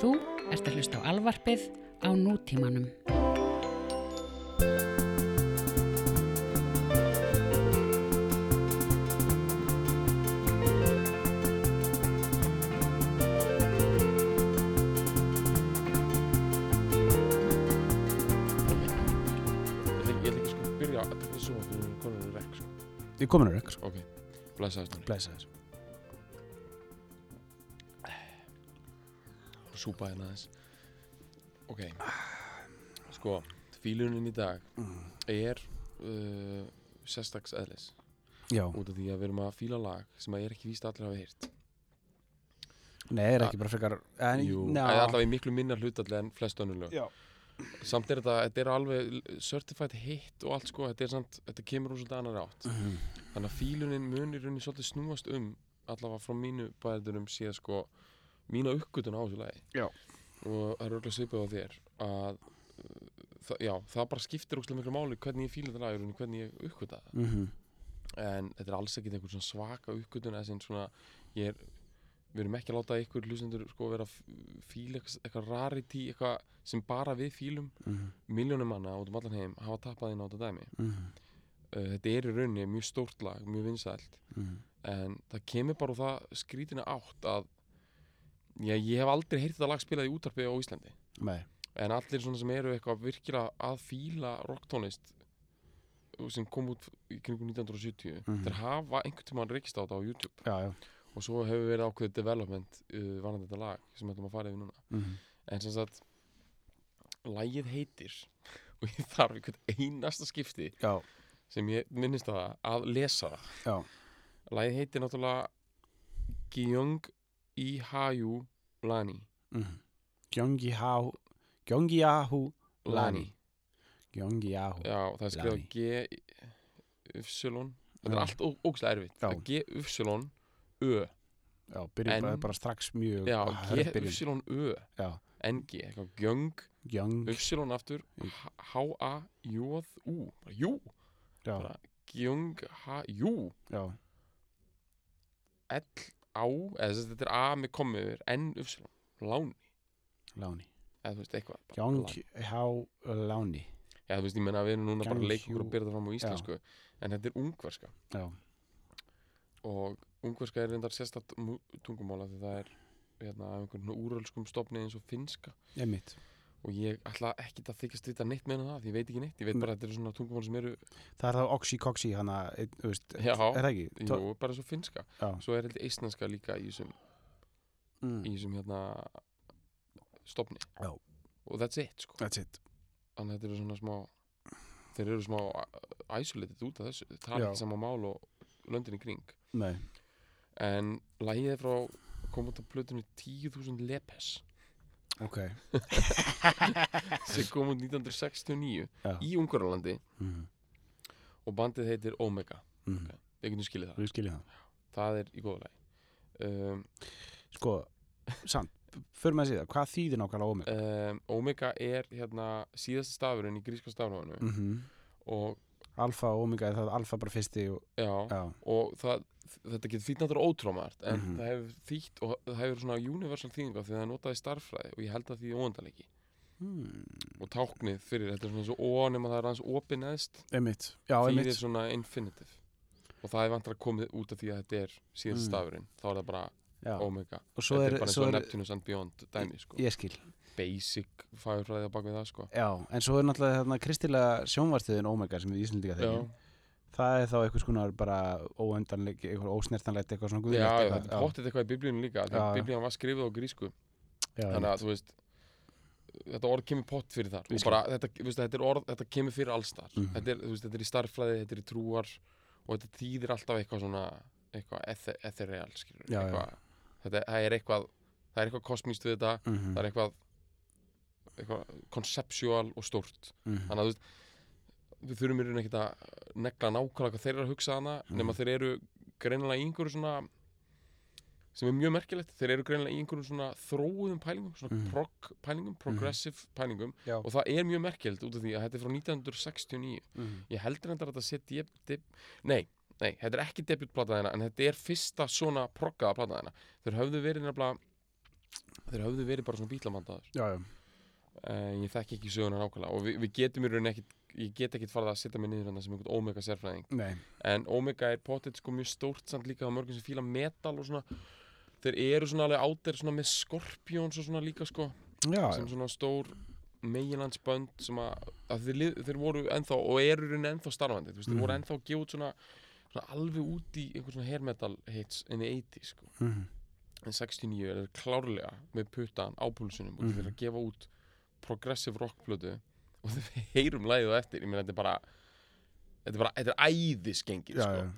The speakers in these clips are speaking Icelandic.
Þú ert að hlusta á alvarpið á nútímanum. Við komum við rekk sko. Við kominur ekki, sko. Ok, blessaði snári. Súpa hérna aðeins. Ok, sko, fílunin í dag Mm. er uh, sérstaks eðlis. Já, Út af því að við erum að fíla lag sem að er ekki víst að allir hafa heyrt. nei, er ekki bara frekar en, Jú, ná, eða allavega í miklu minna hlutallega en flest önnur lög. Já. Samt er þetta, þetta er alveg certified hit og allt sko, þetta er samt, þetta kemur úr svolítið annar átt. Mhm. Þannig að fílunin mun í rauninni svolítið snúast um allavega frá mínu bæðurum séð sko mína uppgötun á þessu lagi Já. og það er örgulega svipað á þér að uh, það, já, það bara skiptir ógstlega miklu máli hvernig ég fíla þetta lag rauninni, hvernig ég uppgöta það Mhm. en þetta er alls ekkit einhver svona svaka uppgötun eða svona ég er við erum ekki að láta ykkur hlustendur sko vera að fíla eitthvað, rarity eitthvað sem bara við fílum Mhm. miljónum manna út um allan heim hafa tappað inn á þetta dæmi Mhm. uh, þetta er í rauninni mjög stórt lag, mjög vinsælt Mhm. en það kemur bara úr það skrítina átt að já, ég hef aldrei heyrt þetta lag spilað í útarpi á Íslandi Nei, en allir svona sem eru eitthvað virkilega að fíla rocktónist sem kom út í kringum 1970 Mhm. þeir hafa einhvern tímann reykst á þetta á YouTube já, já. og svo hefur verið ákveðið development uh, varandi þetta lag sem við ætlum að fara yfir núna Mhm. en sem sagt lagið heitir og ég þarf einhvern einasta skipti Já, sem ég minnist á það að lesa það já. lagið heitir náttúrulega Gyung i Haju Lani. Mhm. Gyeonggi Há Gyeonggi Ahu Lani. Gyeonggi Ahu Já, það er skrifað Lani. G Ufsilon Þetta er allt ó- ógeðslega erfitt. Já. Það er G Ufsilon Ö. Já, byrjum bara, bara strax mjög Já, hörð G byrjun. Ufsilon Ö. Já, NG, eitthvað Gyeong. Ufsilon aftur. H-A-J-U. Jú, Já, bara L-A eða þetta er A með komið yfir N Ufsilon Láni, Láni. Eða þú veist eitthvað. Bara Gyeonggi Há Láni Já, þú veist, ég menna að við erum núna bara leika okkur Hjú. og byrja það fram á íslensku. En þetta er ungverska. Já, og ungverska er reyndar sérstætt tungumála því það er hérna, einhvern úrölskum stofni eins og finska ég mitt og ég ætla ekki að þykjast vita neitt með það því ég veit ekki neitt, ég veit bara að þetta eru svona tungumál sem eru Það er það Oxy Coxy hana, þú veist, Já. er það ekki? Tó- jú, bara svo finska Já, svo er heldur eistnenska líka í þessum mm. í þessum hérna stofni Já. og that's it sko that's it þannig að þetta eru svona smá þeir eru smá isolated út af þessu tala Já. ekki sama mál og löndin í kring Nei, en lagið er frá kom út á plötunni 10.000 lepes ok. Sem kom út 1969 Já. í Ungverjalandi. Mm. og bandið heitir Omega. Mm. við getum skilið það, Við skiljum það. Það er í góða lagi. Um, Sko, samt, fyrir með að segja Hvað þýðir nákvæmlega Omega? um, Omega er hérna síðasti stafurinn í gríska stafröfunu Mm og Alfa og Omega er það alfa bara fyrsti og, já, Já, og það, þetta getur þýtt náttúrulega ótrómart en Mhm. það hefur þýtt og það hefur svona universal þýðinga því það er notað í starffræði og ég held að því óendalegi hmm. og táknið fyrir þetta er svona svo ó nema það er aðeins Einmitt, já, þýðir einmitt. svona infinitive. Og það er vantar að komið út af því að þetta er síðast Mm. stafurinn, þá er það bara já. Omega, þetta er, er bara eins svo og er Neptunus and Beyond dæmi sko, basic fagurfræði á bakvið það sko. Já, en svo er náttúrulega þarna kristilega sjónvarstöðin Omega sem við Íslandika já, þegjum Það er þá eitthvað skonar bara óendanleik, eitthvað ósnertanlegt, eitthvað svona já, guðlegt já, eitthvað. þetta er pottið eitthvað í biblíunum líka því Já. að biblíun var skrifið á grísku já, þannig að þú veist þetta orð kemur pott fyrir þar og bara, þetta, veist, þetta er orð, þetta kemur fyrir allstar Mhm. þetta, er, veist, þetta er í starffræði, þetta er í trúar og þetta þýðir alltaf eitthvað svona eitthvað ethe- ethereal skilur, Já, já. eitthvað, þetta það er eitthvað það er eitthvað kosmíst við þetta Mhm, það er eitthvað eitthvað conceptual og stórt mhm. þannig að þú veist við þurfum í rauninni ekkert að negla nákvæmlega hvað þeir eru að hugsa hana Mhm. nema þeir eru greinilega í einhverju svona sem er mjög merkilegt þeir eru greinilega í einhverjum svona þróuðum pælingum svona Mhm. prog pælingum, progressive pælingum Já. og það er mjög merkilegt út af því að þetta er frá 1969 Mhm. ég heldur þetta að þetta sé deb, deb, nei, nei, þetta er ekki debutplata þeirna en þetta er fyrsta svona proggaða plata þeirna þeir höfðu verið nefnilega þeir höfðu verið bara svona já, uh, ég þekki ekki söguna nákvæmlega og við, við getum í rauninni ekkit ég get ekkit farið að setja mig niður hérna sem einhvern Omega sérfræðing. Nei, en Omega er potið sko mjög stórt samt líka á mörgum sem fíla metal og svona. Þeir eru svona alveg átir svona með Scorpions og svona líka sko já, sem svona stór meginlandsbönd sem að, að þeir, þeir voru ennþá og eru rauninni ennþá starfandi veist, þeir voru Mhm. ennþá út svona, svona alveg út í einhver svona hair metal hits in the 80s sko. Mhm, en 69 er klárlega með puttan á púlsunum og þeir eru að gefa út progressive rock plötu og við heyrum lægið á eftir ég meina þetta er bara þetta er bara, þetta er æðisgengir já, sko. já,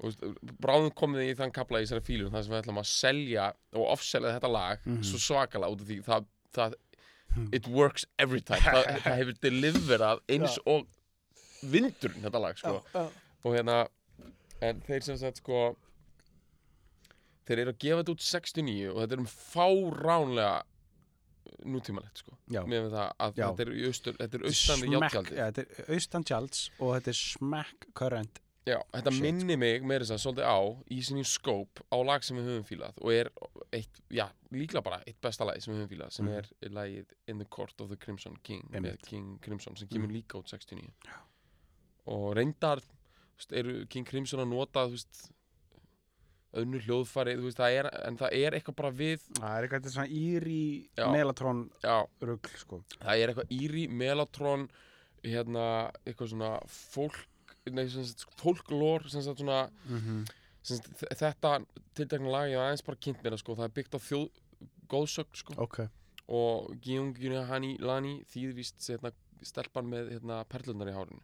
og bráðum komið í þann kapla í þessari fílum þar sem við ætlum að selja og offselja þetta lag Mhm. svo svakalega út af því það, það Hmm. it works every time það, það hefur deliverað eins Já. og vindurinn þetta lag sko. já, og hérna en þeir sem sagt sko þeir eru að gefa þetta út 69 og þetta er um fáránlega nútímalegt sko já. með það að Já. þetta er, austur, þetta er austan við Smack- játjaldi já, þetta er austan tjalds og þetta er smack current Já, þetta Shit, minni mig meira þess að svolítið á í sinni skóp á lag sem við höfum fílað og er eitt, já, líklega bara eitt besta lag sem við höfum fílað sem Mhm. er lagið In the Court of the Crimson King Einmitt. með King Crimson sem kemur Mhm. líka út 69 og reyndar þú veist, eru King Crimson að nota þú veist önnur hljóðfari, þú veist, það er en það er eitthvað bara við, það er eitthvað svona íri já, rugl sko. Það er eitthvað íri, melatron hérna, eitthvað svona fólk nei, sagt, fólklór sagt svona mm sagt, þ- þetta tiltekna lag ég var aðeins bara kynnt mér það sko, það er byggt á þjóð góðsögn sko. Ok, og Gyunginu Hani Lani þýðvist hérna, stelpan með hérna, perlunar í hárinu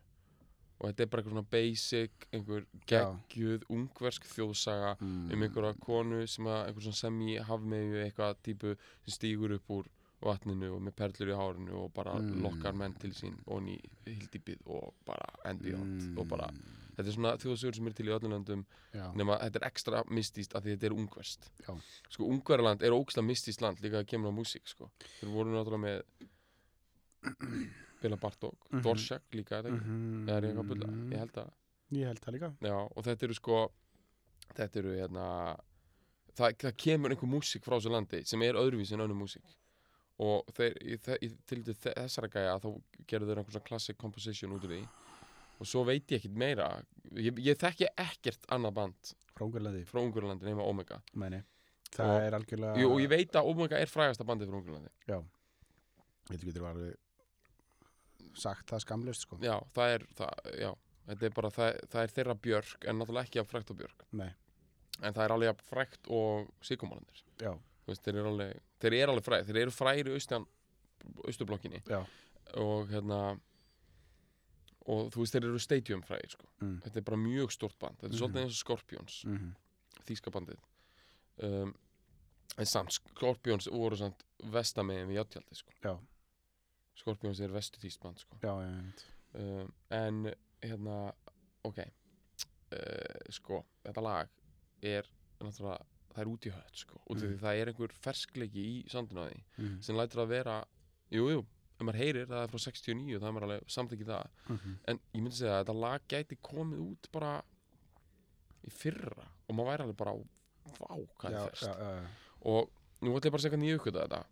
og þetta er bara eitthvað svona basic einhver geggjuð ungversk þjóðsaga mm. um einhverja konu sem að einhver svona semi-hafmeyju eitthvað típu sem stígur upp úr vatninu og með perlur í hárinu og bara Mm. lokkar menn til sín og ný hildibið og bara and beyond Mm. og bara, þetta er svona þjóðsögur sem er til í öllum löndum já, nema þetta er ekstra mystíst af því þetta er ungverst Já. sko ungverland er ógslag mystíst land líka að kemur á músík sko þeir voru náttúrulega með Bela Bartók, Mhm. Dvorsek líka er það ekki, Mhm. eða er ég eitthvað að bulla ég held að, ég held það líka. Já, og þetta eru sko þetta eru hérna það, það kemur einhver músík frá þessu landi sem er öðruvísi en önnur músík. Og þeir, í, í tildu þessara gæja þá gerðu þeir einhver svona classic composition út úr því. Og svo veit ég ekkit meira. Ég, ég þekki ekkert annað band frá Ungverlandi nema Omega. Meni það Og- er algjörlega Jú, og ég veit að Omega er frægasta bandið frá Ungverlandi ég getur alveg sagt það skamlust sko. Já, það er, það, já Þetta er bara, það, það er þeirra björk en náttúrulega ekki af frægt og björk. Nei. En það er alveg jafn frægt og sigumólandir já, Þú veist, þeir eru alveg, þeir eru alveg fræg Þeir eru frægir í austan, austurblokkinni. Já, og hérna og þú veist, þeir eru stadium frægir sko. mm. Þetta er bara mjög stort band. Þetta er Mhm. svolítið eins og Scorpions, Mm þýska bandið. Um, En samt, Scorpions voru samt vestamegin við játjaldi sko. já, Scorpions er vestu þýst band sko. um, en hérna ok uh, sko, þetta lag er náttúrulega, það er út í hött sko, út af Mhm. því það er einhver ferskleiki í sandinu á því, Mm sem lætur að vera jú, jú, ef maður heyrir það er frá 69, það er maður alveg samþykki það -hmm. en ég myndi segja að þetta lag gæti komið út bara í fyrra og maður væri alveg bara vá, hvað já, er fyrst já, já, já. og nú ætla ég bara að segja ég uppgötaði þetta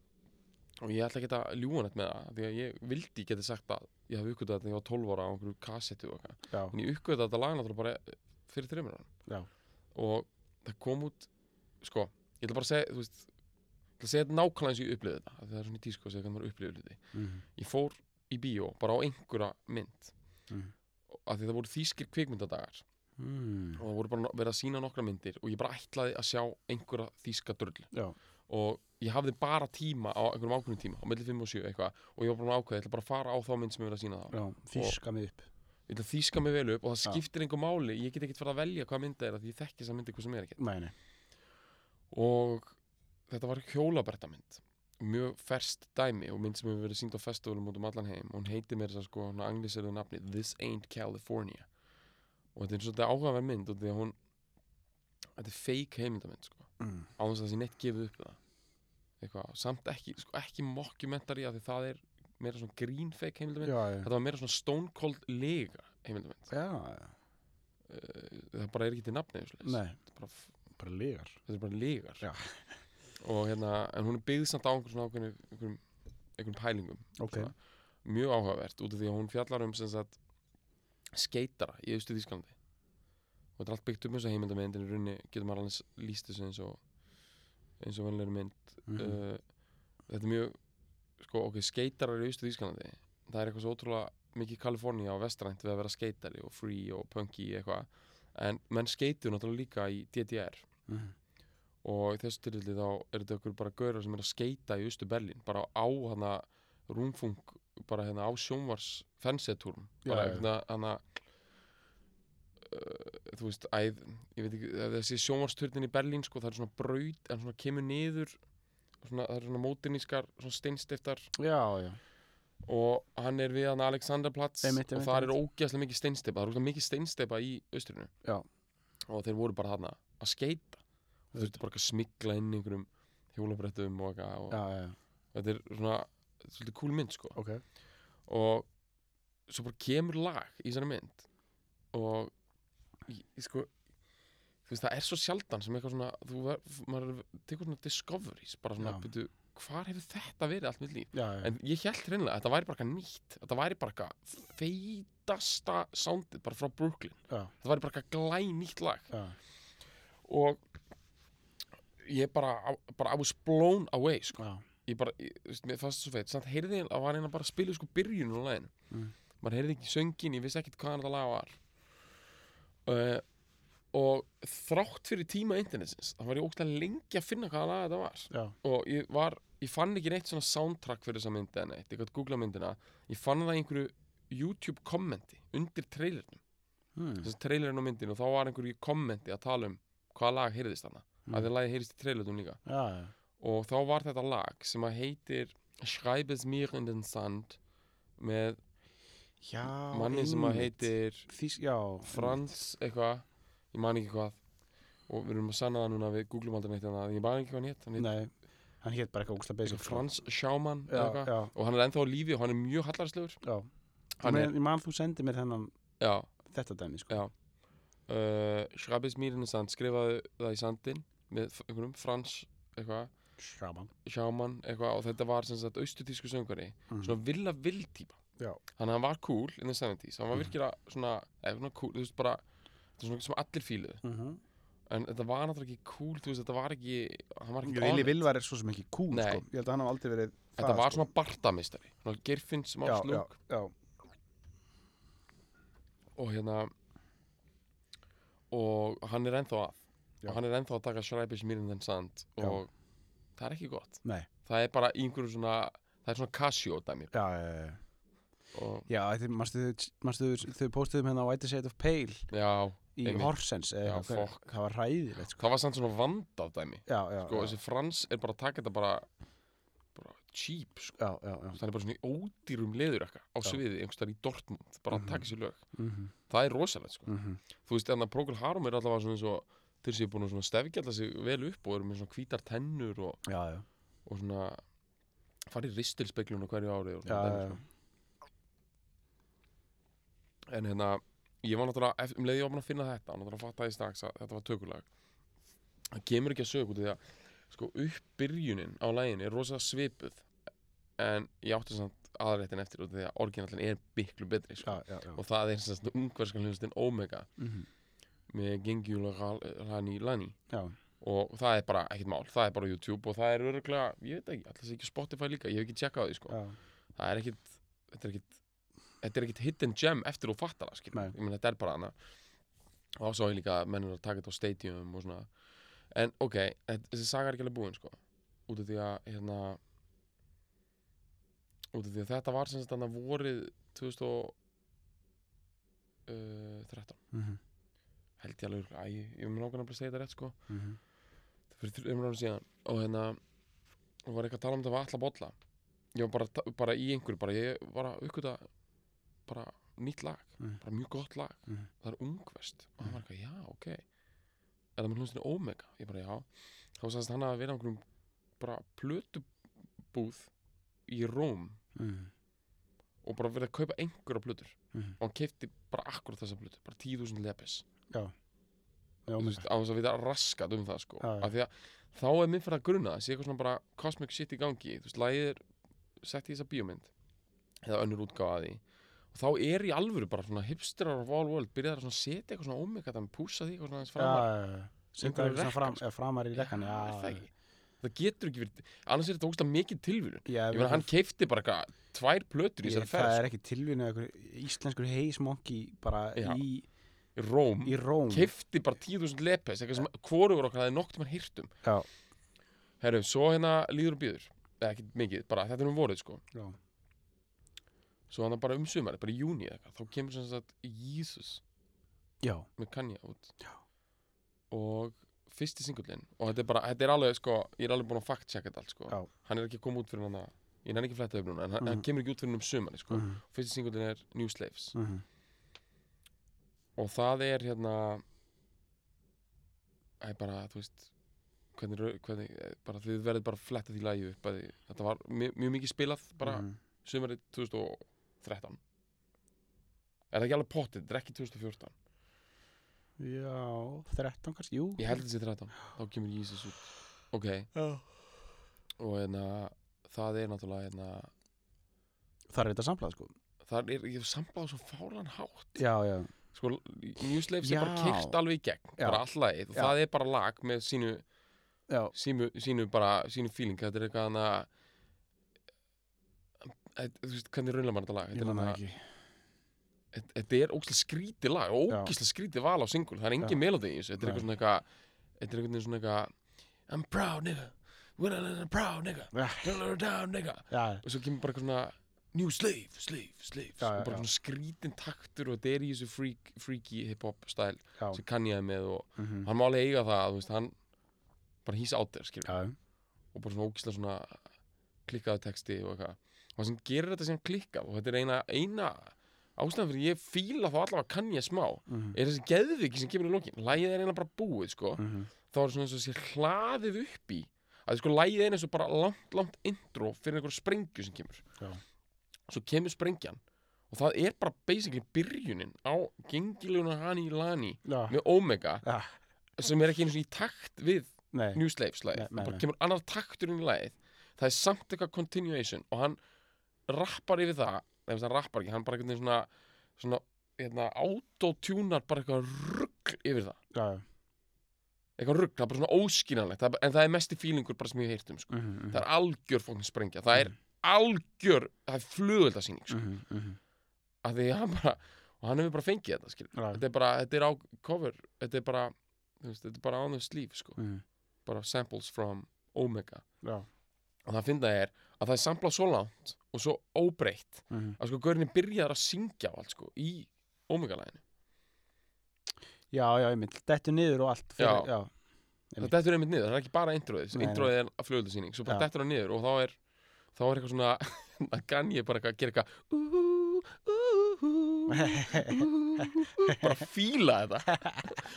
og ég ætla ekki að ljúga neitt með það því að ég vildi geta sagt að ég hafi uppgötaði þetta þegar ég var 12 ára á einhverju kassettu og eitthvað. En ég uppgötaði þetta lag náttúrulega bara fyrir þreymur og það kom út sko, ég ætla bara að segja þú veist, ég ætla að segja þetta nákvæmlega eins og ég upplifði þetta það er svona í tísku að segja hvernig maður upplifði hluti. Mm ég fór í bíó bara á einhverja mynd. Mhm. af því það voru þýskir kvikmyndadagar. Mm. og það voru bara verið að sína nokkra myndir og ég bara ætlaði að sjá einhverja þýska drull. Já, og ég hafði bara tíma á einhverjum ákveðnum tíma á milli 5 og 7 eitthvað og ég var bara ákveðið, ég ætla bara að fara á þá mynd sem ég verið að sína þá. Já, þýska mig upp. Ég ætla að þýska mig vel upp og það skiptir einhver máli ég get ekkert fara að velja hvað mynda er því ég þekki þessa myndi hvað sem er ekki. Nei, nei. og þetta var hjólabertamynd mjög ferst dæmi og mynd sem hefur verið sínd á festivalum út um allan heim. Og hún heitir mér þess að sko, hún anglisirðu nafni This Ain't California. Og þetta er svolítið áhugaverð mynd og þetta er fake heimildamynd sko mm. á þess að það sé neitt gefið upp það eitthvað, samt ekki, sko, ekki mockumentary af því það er meira svona green fake heimildamynd já, þetta var meira svona stone cold lega heimildamynd já, uh, það bara er ekki til nafni þetta er bara, bara legar. þetta er bara legar. Og hérna, en hún er byggð samt á ákveðnum einhverjum, einhverjum pælingum. Ok. svona, mjög áhugavert út af því að hún fjallar um sem sagt skeitara í Þýskalandi og þetta er allt byggt um þess að heimildamynd en í rauninni getur maður alveg lýst þessu eins og eins og venlega mynd Mhm. uh, þetta er mjög sko, ok, skeitarar í austu Þýskalandi það er eitthvað svo ótrúlega mikið Kalifornía og vestrænt við að vera skeitari og free og punky eitthvað en menn skeitu náttúrulega líka í DDR Mhm. og í þessu tilfelli þá er þetta okkur bara gaurar sem er að skeita í austu Berlín bara á hana rúmfung bara hérna á sjónvars fensetúrum bara já. hérna hana þú veist, æð ég veit ekki, þessi sjónvarsturnin í Berlín sko, það er svona braut en svona kemur niður svona, það er svona mótinískar svona steinstiftar Já, já. og hann er við hann Alexanderplatz og það er einmitt. ógeðslega mikið steinsteipa það er ógeðslega mikið steinsteipa í austrinu Já. og þeir voru bara þarna að skeita og þurftu bara að smigla inn einhverjum hjólabrettum og eitthvað og Já, já, þetta er svona er svolítið cool mynd sko Ok. og svo bara kemur lag í þessari mynd og ég, sko þú veist það er svo sjaldan sem eitthvað svona þú ver, maður tekur svona discoveries bara svona, byrju, hvar hefur þetta verið allt mitt líf Já, já. en ég held hreinlega að þetta væri bara eitthvað nýtt þetta væri bara eitthvað feitasta soundið bara frá Brooklyn Já, þetta væri bara eitthvað glænýtt lag já. og ég bara, bara I was blown away sko. Ég bara, þú veist, mér fannst það svo feit samt heyrði ég að var einn að bara spila sko byrjunum á laginu Mm. maður heyrði ekki söngin, ég vissi ekkert hvaðan þetta lag var uh, og þrátt fyrir tíma internetsins, þá var ég ógstlega lengi að finna hvaða lag þetta var Já. og ég var, ég fann ekki neitt svona soundtrack fyrir þessa myndi neitt, ég gæti googla myndina ég fann það í einhverju YouTube kommenti undir trailernum, Mm. þessi trailerinn á myndinu og þá var einhverju kommenti að tala um hvaða lag heyrðist þarna, Mm. að því að lagi heyrðist í trailernum líka Já, já. og þá var þetta lag sem að heitir Schreibes mir in den Sand með manni sem að heitir Þís, já. Frans eitthvað, ég man ekki hvað og við erum að sanna það núna við googlum aldrei neitt en það, ég man ekki hvað hann hétt hann hétt hann hétt bara eitthvað ógsta basic. sko. Frans eða eitthvað og hann er ennþá á lífi og hann er mjög hallarslegur já. hann er, Ég man þú sendið mér þennan, já, þetta dæmi, sko. já uh, Schreibes mir in den Sand skrifaði það í sandin með einhverjum Frans eitthvað, Sjáman. Schaumann eitthvað og þetta var sem sagt austutísku söngari Mm. svona villa vill típa. Þannig að hann var cool in the 70s hann var Mhm. virkilega svona, eða cool, þú veist bara þetta er svona sem allir fíluðu Mm en þetta var náttúrulega ekki cool, þú veist, þetta var ekki hann var ekki Vili on it. Vilvar er svo sem ekki cool, Nei. sko. Ég held að hann hafa aldrei verið þetta það, var sko. svona bartamistari svona Geirfinns Já, Más já, lúk já. og hérna og hann er ennþá að Já. og hann er ennþá að taka Schreibis Mirren den Sand Já. og það er ekki gott Nei. það er bara einhverju svona það er svona Casio dæmi Já, já, já. Já, þau postuðum hérna á White Shade of Pale já, í Einmitt. Horsens eða Já, fokk. það var ræðilegt, sko. það var samt svona vandað dæmi Já, já, sko, þessi Frans er bara að taka þetta bara bara cheap, sko Já, já, já. það er bara svona í ódýrum leður á Já. sviði, einhverstaðar í Dortmund bara Mhm. að taka sér lög, Mm það er rosalegt sko. -hmm. þú veist, þannig að Procol Harum er allavega svona eins og þeir séu búin að stefgjalla sig vel upp og eru með svona hvítar tennur og, Já, já. og svona farið í ristilspeglun á hverju ári og svona dæmi, sko. En hérna ég var náttúrulega, um leið ég var búin að finna þetta náttúrulega fattaði ég strax að þetta var tökulag það kemur ekki að sög út því að sko uppbyrjunin á lægin er rosa svipuð en ég átti samt aðrættin eftir út því að orginallin er miklu betri sko. já, já, já. og það er sem sagt ungverskan hljóðustinn Omega Mm með Gengjula Rani Lani já. og það er bara ekkert mál, það er bara YouTube og það er öruglega, ég veit ekki, alltaf ekki Spotify líka, ég hef ekki tjekkað því sko það er ekkit þetta er ekkit, þetta er ekkit hidden gem eftir þú fattar það Nei. ég meina þetta er bara hana. Og svo er líka að mennur að taka þetta á stadium og svona, en ok þessi saga er ekki alveg búin sko. Út af því að hérna út af því að þetta var sem sagt þannig vorið 2013 Mm held ég alveg, æ, ég mun nákvæmlega bara að segja þetta rétt sko. -hmm. fyrir þrjum ára síðan. Og hérna og var eitthvað að tala um þetta var alla bolla. Ég var bara, bara í einhverju bara ég var að uppgöta bara nýtt lag, Mhm. bara mjög gott lag. Mhm. það er ungverst og hann var eitthvað, já, ok. Er það með hlustinu Omega? Ég bara, já, þá sagðist hann að vera á einhverjum bara plötubúð í Róm Mm. og bara verið að kaupa einhverja plötur. Mhm. og hann kefti bara akkurat þessa plötu bara 10.000 lepis. Já. Á þess að vita raskat um það sko. Já, já. af því að þá er minn fyrir að gruna sé eitthvað svona bara cosmic shit í gangi. Þú veist, er sett í þessa bíómynd eða önnur útgáfa að því og þá er í alvöru bara svona hipsterar all world byrjaðar að setja eitthvað svona ómega það púsa því eitthvað svona aðeins framar. Syngur Einhverju eitthvað svona fram, ja, framar í rekkan, er það það getur ekki verið annars er þetta ógst mikið tilvíðun Já, ég meina hann keifti bara eitthvað tvær plötur í þessari það ferð er ekki tilvínu eitthvað íslenskur heismonki bara í, í Róm. Róm. Keifti bara 10.000 lepes eitthvað sem hvorugur okkar hafði nokkt mann hýrtum Já. herru, svo hérna líður og býður eða ekki mikið, bara þetta er um vorið sko. Já. Svo hann bara um sumari, bara í júni eða eitthvað þá kemur sem sagt Jesus Já, með Kanye út Já. og fyrsti singullin og þetta er bara, þetta er alveg sko ég er alveg búin að fact checka þetta allt sko Já. hann er ekki að koma út fyrir hann að ég nenni ekki að fletta upp núna en hann, Mhm. hann kemur ekki út fyrir hann um sumari sko mhm, fyrsti singullin er New Slaves mhm. og það er hérna það er bara, þú veist hvernig, hvernig eh, bara þið verðið bara að fletta því lagi upp þetta var mjög, mjög mikið spilað bara Mhm. sumarið 2013 er það ekki alveg pottið, þetta er ekki 2014 Já, 13 kannski, jú. Ég held að þetta sé 13, þá kemur Jesus út. Ok, Já. og hérna það er náttúrulega hérna Það er þetta samplað, sko. það er, ég hef samblað svo fálan hátt. Já, já, sko, New Slaves er bara keirt alveg í gegn Já. bara allægið og Já. það er bara lag með sínu já, sínu, sínu bara, sínu feeling. Þetta er eitthvað hana þú veist, hvernig raunlega maður þetta lag? Ég manna ekki. Þetta- er ógislega skrítið lag ógislega skrítið val á single, það er engin melodi í þessu. Þetta er eitthvað svona eitthvað þetta er einhvern veginn svona eitthvað I'm proud nigga, when I'm proud nigga. Don't let her down nigga. Og svo kemur bara eitthvað svona new slave, slave, slave. Og bara svona skrítin taktur og þetta er í þessu freak, freaky hip-hop stæl sem kann ég með og mhm, hann má alveg eiga það, þú veist, hann bara there, skilur Já, og bara svona ógislega svona klikkaðu texti og eitthvað og það sem gerir þetta sem klikkað. Og þetta er eina, eina ástæðan fyrir ég fíla þá allavega kann ég smá mhm, er þessi geðviki sem kemur í lokin. Lægið er eina bara búið sko. Mhm, þá er svona eins og sé hlaðið upp í að sko lægið er eins og bara langt, langt intro fyrir einhver sprengju sem kemur. Já. svo kemur sprengjan. Og það er bara basically byrjunin á gengiluna Hani Lani Já, með Omega já, sem er ekki eins og í takt við nei. New Slaves nei, bara kemur annar taktur inn í lagið. Það er samt eitthvað continuation og hann rappar yfir það eða hann rappar ekki, hann bara einhvern veginn svona svona, hérna, autotunar bara eitthvað rugg yfir það. Já, já, eitthvað rugg, það er bara svona óskínanlegt en það er mesti fílingur bara sem ég hef heyrt um sko. mhm, mhm, það er algjör fókn sprengja það er mhm, algjör, það er flugöldasýning sko. mhm, mhm, að því hann bara, og hann hefur bara fengið þetta skil. Þetta er bara, þetta er á cover þetta er bara, þú veist, þetta er bara on the sleeve sko. mhm, bara samples from Omega. Já, og það finna er að það er samplað svo langt og svo óbreytt mhm. að sko gaurinni byrjar að syngja á allt sko í Omega-læginu Já, já, ég mynd, dettu niður og allt fyrir, já. það Einmitt. dettur einmitt niður, það er ekki bara introið. Nei, introið er að flugöldasýning, svo bara Já. dettur það niður og þá er, þá er eitthvað svona að gann ég bara að gera eitthvað "Ú, ú, ú, ú", bara fíla þetta.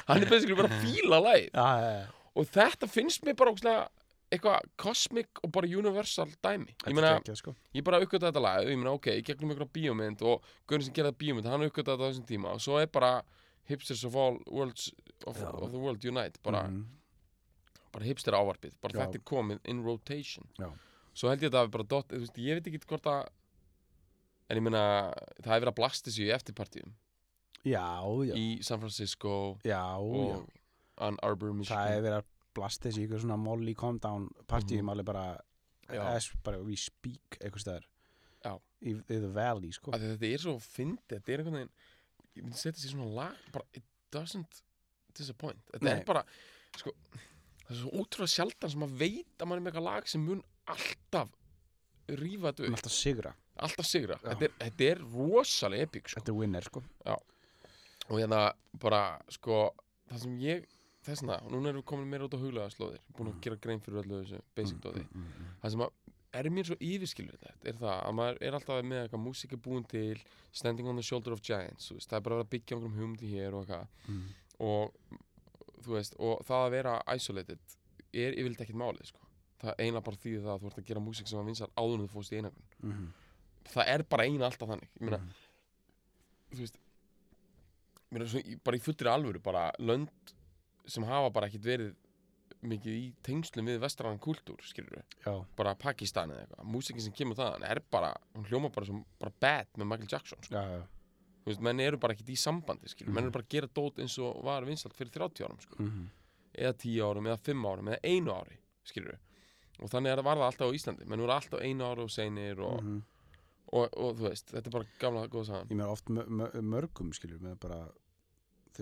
Hann er basically bara að fíla Já, já, já, og þetta finnst mér bara ógeðslega eitthvað cosmic og bara universal dæmi. Ég meina, er sko. ég bara uppgötta þetta lag. Ég meina ok, í gegnum einhverja bíómynd og Gunnar sem gerði það bíómynd, hann uppgötta þetta á þessum tíma. Og svo er bara hipsters of all worlds of, Já. of the world unite bara, Mhm, bara hipster ávarpið, bara Já. þetta er komið in rotation. Já. svo held ég að það hafi bara dott, þú veist, ég veit ekki hvort að en ég meina, það hefur verið að blasta sig í eftirpartíum. Já, já, í San Francisco já, já. og Ann Arbor, Það er Michigan verið að blasta þessi ykkur svona Molly Calm Down partíum Mhm. alveg bara Já. as, bara we speak eitthvað staðar Já. í, í the valley sko því þetta er svo fyndið, þetta er einhvern veginn ég myndi setja sér svona lag bara, it doesn't disappoint þetta Nei. er bara, sko það er svo ótrúlega sjaldan sem maður veit að maður er með eitthvað lag sem mun alltaf rífa þetta upp, alltaf sigra, alltaf sigra Já. þetta er, þetta er rosalega epic sko. þetta er winner sko og hérna bara, sko það sem ég, þessna, og núna erum við komin meira út á huglega slóðir, búin að Mm. gera grein fyrir öllu þessu basic dóði, mm, mm, mm. það sem að er mér svo yfirskilur þetta er það að maður er alltaf með eitthvað músík er búin til standing on the shoulder of giants veist, það er bara að byggja einhverjum hugmyndi hér og eitthvað Mm. og þú veist, og það að vera isolated er yfirleitt ekkert málið sko. það eiginlega bara þýðir það að þú ert að gera músík sem að vinsar áður en þú fórst í einangrun Mhm, það er bara eina alltaf þannig meina, mhm. þú veist mér svo, í- bara í fullri alvöru bara lönd sem hafa bara ekkit verið mikið í tengslum við vestrannan kultúr skilur já, bara Pakistan eða eitthvað músikin sem kemur þaðan er bara, hún hljóma bara sem bara bad með Michael Jackson sko. já, já. þú veist, menn eru bara ekkit í sambandi skilur, menn Mhm. eru bara að gera dót eins og var vinsalt fyrir 30 árum sko. Mm eða 10 árum, eða 5 árum, eða einu ári skilur og þannig er það var það alltaf á Íslandi menn voru alltaf einu ári og seinir og, Mhm. og, og, þú veist, þetta er bara gamla góða sagan Ég meina oft mö- mö- mörgum skilur með bara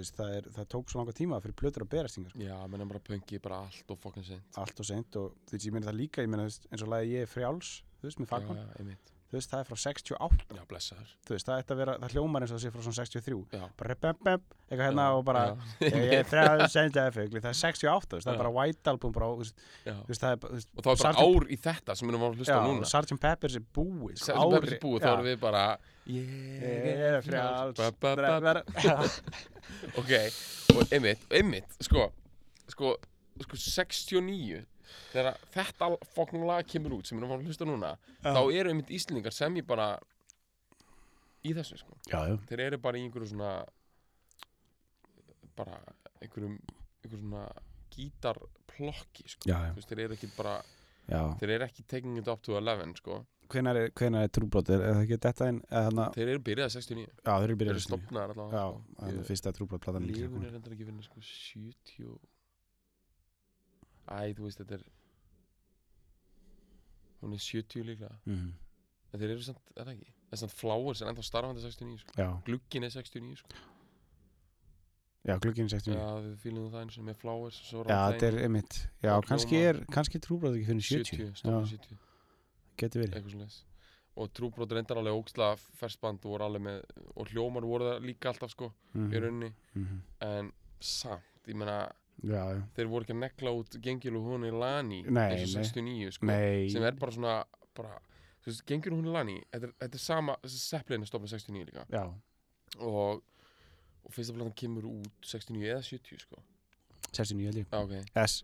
veist, það, er, það tók svo langa tíma fyrir plötur að berast hingað sko. já, menn er bara pöngi bara allt og fokkin seint allt og seint og þú veist, ég meina það líka ég meina eins og lagi ég er frjáls þú veist, með já, fagmann, já, einmitt. Þú veist, það er frá 68 já, blessaður. Þú veist, það ætti að vera, það hljómar eins og það sé frá svona 63 já, bara bep, eitthvað hérna og bara ég er frjáls, sendaði fugli, það er 68 þú veist, það er bara White Album bara, þú veist, þú veist, það er bara, þú veist, og þá er bara Sgt. ár í þetta sem við erum að hlusta já, núna. Sgt. Peppers er búið sko, sem Peppers er búið, þá erum við bara ég ég er já. ok, og einmitt, einmitt sko, sko, sko 69 þegar þetta fokkin lag kemur út sem við erum að hlusta núna þá eru einmitt Íslendingar sem ég bara í þessu sko. Já, já, þeir eru bara í einhverju svona bara einhverjum einhverjum svona gítarplokki sko. Já, já, veist, þeir eru ekki bara já. þeir eru ekki taking it up to 11 sko. Hvenær er, er trúbrot? Er, er það ekki þetta einn þarna, þeir eru byrjað 69 já, þeir eru þeir byrjað eru stopnaðar já, allavega er fyrsta trúbrotplatan Lífun er endur ekki vinna sko 70 Æ, þú veist þetta er Hún er 70 líklega. Mm. En þeir eru samt, er það ekki? Það er samt Flowers er ennþá starfandi 69 sko. já, Glugginn er 69 sko. já, glugginn 69 Já, við fýlum það eins og með svo já, þetta er einmitt. Já, kannski er, kannski trúbrot ekki fyrir 70 70, stofnum já, 70 geti verið. Eitthvað svona Og Trúbrot reyndar alveg ógstlega fersband og voru alveg með Og hljómar voru það líka alltaf sko Mhm, Í rauninni. Mhm. En samt, ég meina já, já, Þeir voru ekki að negla út Gengil og hún í Lani eins og nei. 69 sko sem er bara svona bara, þú veist, gengur hún í lani þetta er, þetta er sama, þessi Zeppelin er stofnað 69 líka. Já, og, og fyrsta platan kemur út 69 eða 70 sko. 69 held ég. Já, ok, S,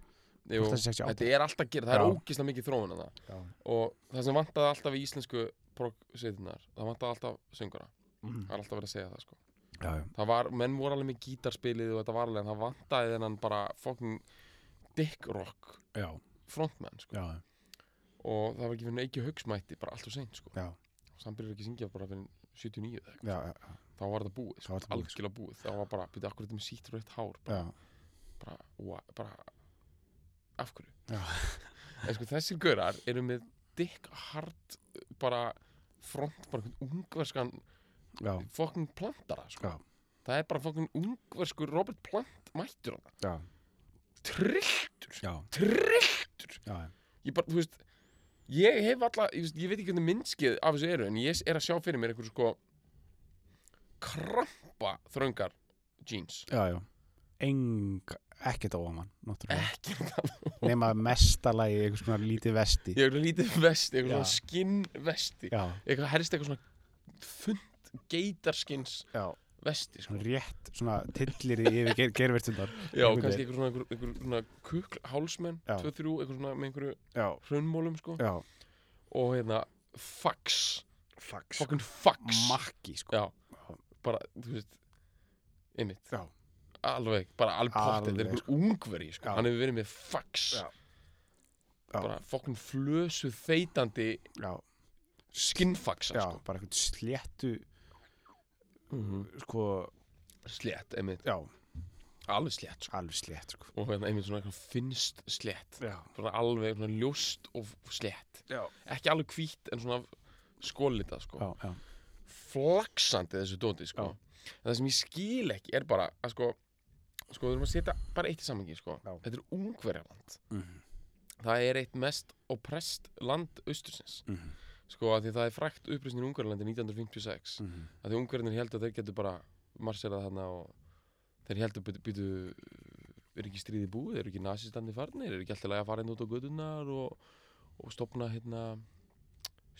Jú, Hvort það sé 68? þetta er alltaf að gera, það er Já. ógislega mikið þróun að það. Og það sem vantaði alltaf í íslensku prog-sveitunar, það vantaði alltaf söngara, mm. það er alltaf verið að segja það sko já, já, það var, menn voru alveg með gítarspilið og þetta var alveg, en það vantaði þennan bara fucking dick rock já, frontman sko. Já, og það var ekki fyrir ekki haugsmætti bara allt og seint sko. Og hann byrjar ekki syngja bara fyrir 79 eða eitthvað. Já, já, þá var þetta búið, sko, algjörlega búið. Þá var bara, byrja, akkur þetta með sítt rautt hár? Bara, bara, úa, bara af hverju? En sko þessir gaurar eru með dick hard bara front, bara einhvern ungverskan já, fokkin plantara, sko. Það er bara fokkin ungverskur Robert Plant mættur á það, já, trilltur. Trilltur, ég bara, þú veist ég hef alla, ég, ég veit ekki hvernig minnskið af þessu eru, en ég er að sjá fyrir mér einhver sko krampa þröngar jeans. Já, já, eng, ekkert óamann, náttúrulega, ekki það nema mestalagi einhvers konar lítið vesti, eitthvað lítið vesti, eitthvað svona skinn vesti eitthvað helst eitthvað svona þund geitarskins vesti sko. rétt, svona tillir yfir ger, gervertundar, já, kannski eitthvað svona, einhver, einhver svona kukl, hálsmenn, Já. 2-3 eitthvað svona með einhverju hraunmólum sko. já, og hérna, fax. Fax, fucking fax. Makki, sko, já, bara, þú veist einmitt. Alveg, bara pott, þetta er einhver ungveri sko. Hann hefur verið með fax. Bara fucking flösu þeitandi skinnfaxa sko. bara einhvern sléttu, mm sko, slétt, einmitt, já, alveg slétt sko. alveg slétt, sko, og hérna einmitt svona finnst slétt. Já, svona alveg svona ljóst og slétt. Já, ekki alveg hvítt en svona skólitað sko. Já, já, flaksandi þessu dóti sko. Það sem ég skil ekki er bara að sko sko við erum að setja bara eitt í samangi sko. Já. þetta er ungverjaland. Mhm, það er eitt mest oppressed land austursins. Mhm, sko að því það er frækt uppreisnin í Ungarlandi 1956 mhm, að því Ungarnir held að þeir getur bara marserað þarna og þeir heldur býtu, býtu er ekki stríði búið, er ekki nasistandi farnir er ekki alltaf að fara inn út á gödunar og, og stopna hérna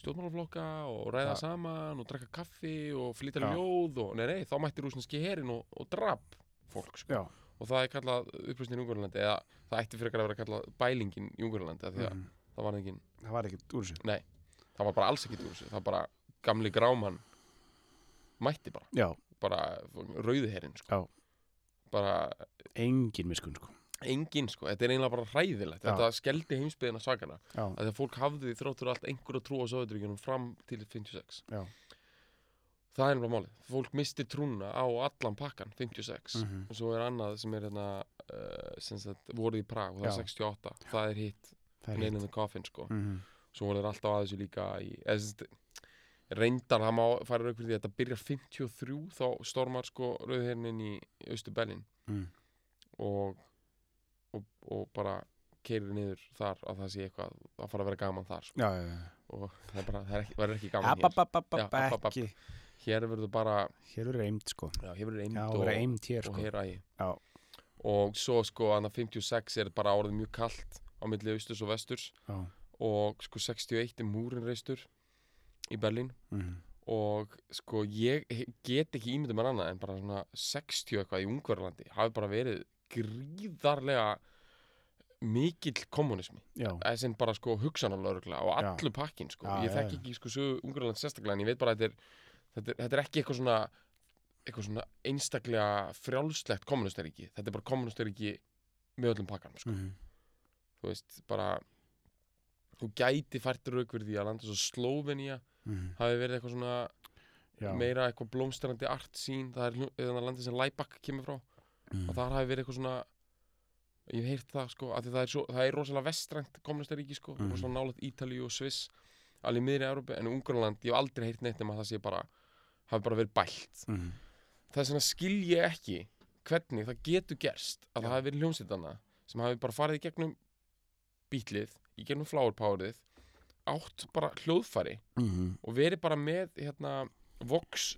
stjórnmálaflokka og ræða Ja. saman og drekka kaffi og flytja Ja. ljóð og nei, nei, þá mætti rúsneski herin og, og drap fólk sko. og það er kallað uppreisnin í Ungarlandi eða það ætti fyrir að vera kallað bælingin í Ungarlandi að mhm, það var engin það var ekkert úr þessu, það var bara alls ekkert úr þessu það var bara gamli gráman mætti bara. Já, bara rauðherinn sko. Bara engin miskun sko. Engin sko, þetta er eiginlega bara hræðilegt. Já. þetta skeldi heimsbyðina að þegar fólk hafði þráttur allt einhverja trú á Sovjeturíkjunum fram til 56 já, það er einhverja málið, fólk misti trúna á allan pakkan 56 mhm, og svo er annað sem er hérna uh, sem sagt, voruð í Prag og það Já. er 68 það er hitt, það Nail in hitt. the Coffin sko. Mhm, svo voru þeir alltaf að þessu líka í, eða, reyndar, það má fara rauk fyrir því að þetta byrjar 53 þá stormar sko rauðhernin í Östu Berlin mm, og, og, og bara keirir niður þar að það sé eitthvað að fara að vera gaman þar sko. já, já, já. Og það bara, það ekki, verður ekki gaman hér. app, app, app. hér verður bara, hér er reimt sko. Já, hér verður það og, og sko. hér ægi Já. og svo sko annað 56 er bara orðið mjög kallt á milli austurs og vesturs. Já, og sko 61 er múrin reistur í Berlín. Mhm, og sko ég get ekki ímyndið mér annað en bara svona 60 eitthvað í Ungverlandi hafi bara verið gríðarlega mikill kommunismi já, þessin bara sko hugsanarlaurugla og Já. allur pakkin sko. Já, ég já. ekki sko sögu Ungverland sérstaklega en ég veit bara að þetta er, þetta er, þetta er ekki eitthvað svona eitthvað svona einstaklega frjálslegt kommunistaríki þetta er bara kommunistaríki með öllum pakkan sko. mhm, þú veist bara þú gæti fært rauk fyrir því að landa svo Slóvenía mhm, hafi verið eitthvað svona já, meira eitthvað blómstrandi art sín það er eða landi sem Læbak kemur frá. Mhm, og þar hafi verið eitthvað svona ég hef heyrt það sko að það er, svo, það er rosalega vestrænt kommunistaríki sko og svona nálægt Ítalíu og Sviss alveg í miðri Európa en Ungarland, ég hef aldrei heyrt neitt nema að það sé bara hafi bara verið bælt. Mhm, það er svona skil ég ekki hvernig það getur gerst að Já. það hafi verið hljómsveitana sem hafi bara farið í gegnum bítlið, í gegnum flower powerið átt bara hljóðfæri mhm, og verið bara með hérna vox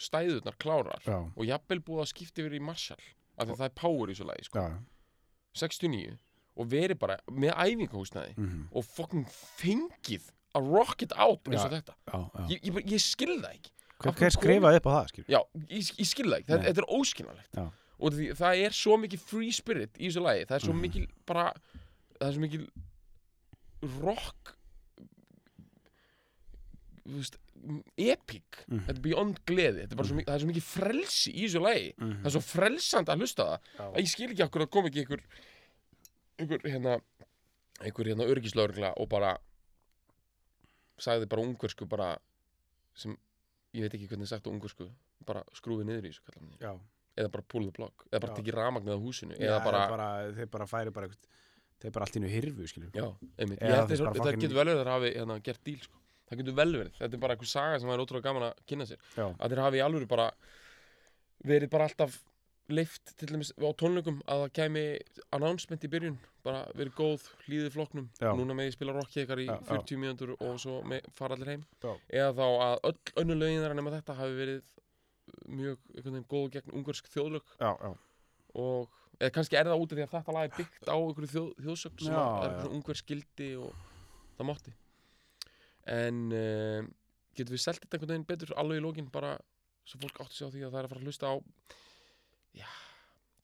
stæðurnar klárar já, og jafnvel búið að skipta yfir í Marshall af því að það er power í svo lagi sko. já, 69 og verið bara með æfingahúsnaði mhm, og fucking fengið að rock it out eins og þetta. ég, ég, ég skil það ekki. Hver, hver skrifaði upp á það, skilur? já, ég, ég skil það ekki, þetta, er óskilnalegt Já. og því, það er svo mikið free spirit í þessu lagi, það er svo Mhm. mikil bara, það er svo mikil rock veist epic, Mhm. þetta er beyond gleði. Er bara svo mikið, það er svo mikið frelsi í þessu lagi. Mhm, það er svo frelsand að hlusta það. Já, að ég skil ekki okkur að kom ekki einhver einhver hérna einhver hérna örgislaurgla og bara sagði bara ungversku bara sem ég veit ekki hvernig sagt á ungversku bara skrúfið niður í þessu kallar eða bara pull the plug. Eða bara tekið ramagnið á húsinu. Eða bara, þeir bara færi bara eitthvað þeir bara allt í nú hirfu, skilur já, einmitt. Eða að það fucking- getur vel verið að þeir hafi hérna, gert díl sko. það getur vel verið, þetta er bara einhver saga sem það er ótrúlega gaman að kynna sér. Já, að þeir hafi í alvöru bara verið bara alltaf leift til dæmis á tónleikum að það kæmi announcement í byrjun bara verið góð, hlýðið flokknum. Já. núna með ég spila rockið ykkar í Já, já. 40 mínútur og svo með, fara allir heim. Já. eða þá að öll önnu lögin þar nema þetta hafi verið mjög einhvern veginn góð gegn ungarsk þjóðlög. Já, já, og eða kannski er það út af því að þetta lag er byggt á einhverju þjóð, þjóðsögn sem Já, að er svona ungarsk gildi og það mátti. En uh, getum við selt þetta einhvern veginn betur alveg í lókin bara svo fólk áttu sig á því að það er að fara að hlusta á já,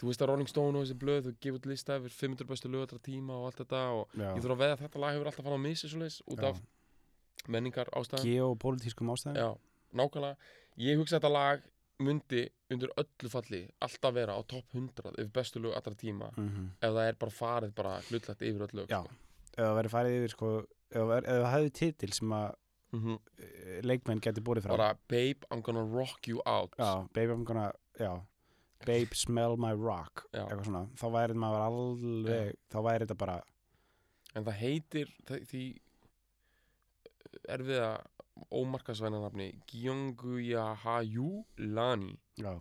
þú veist að Rolling Stone og þessi blöð gefa út lista yfir 500 bestu lögatra tíma og allt þetta og já. ég þurfa að veða að þetta lag hefur alltaf farið á missi svo leis út af menningar ástæðan Geopolítískum ástæðum. Já, nákvæmlega. Ég hugsa að þetta lag myndi undir öllu falli alltaf vera á topp 100 yfir bestu lög allra tíma Mhm. ef það er bara farið bara hlutlætt yfir öll lög Já. sko. Ef það verið farið yfir, sko ef það væri- ef hefði titil sem að Mhm. eh, leikmenn geti borið fram bara Babe, I'm gonna rock you out Já, babe I'm gonna, já Babe smell my rock eitthvað svona, þá væri maður alveg þá væri þetta bara en það heitir því erfiða ómarkasvæna nafni Gyeongguya Hayu Lani já,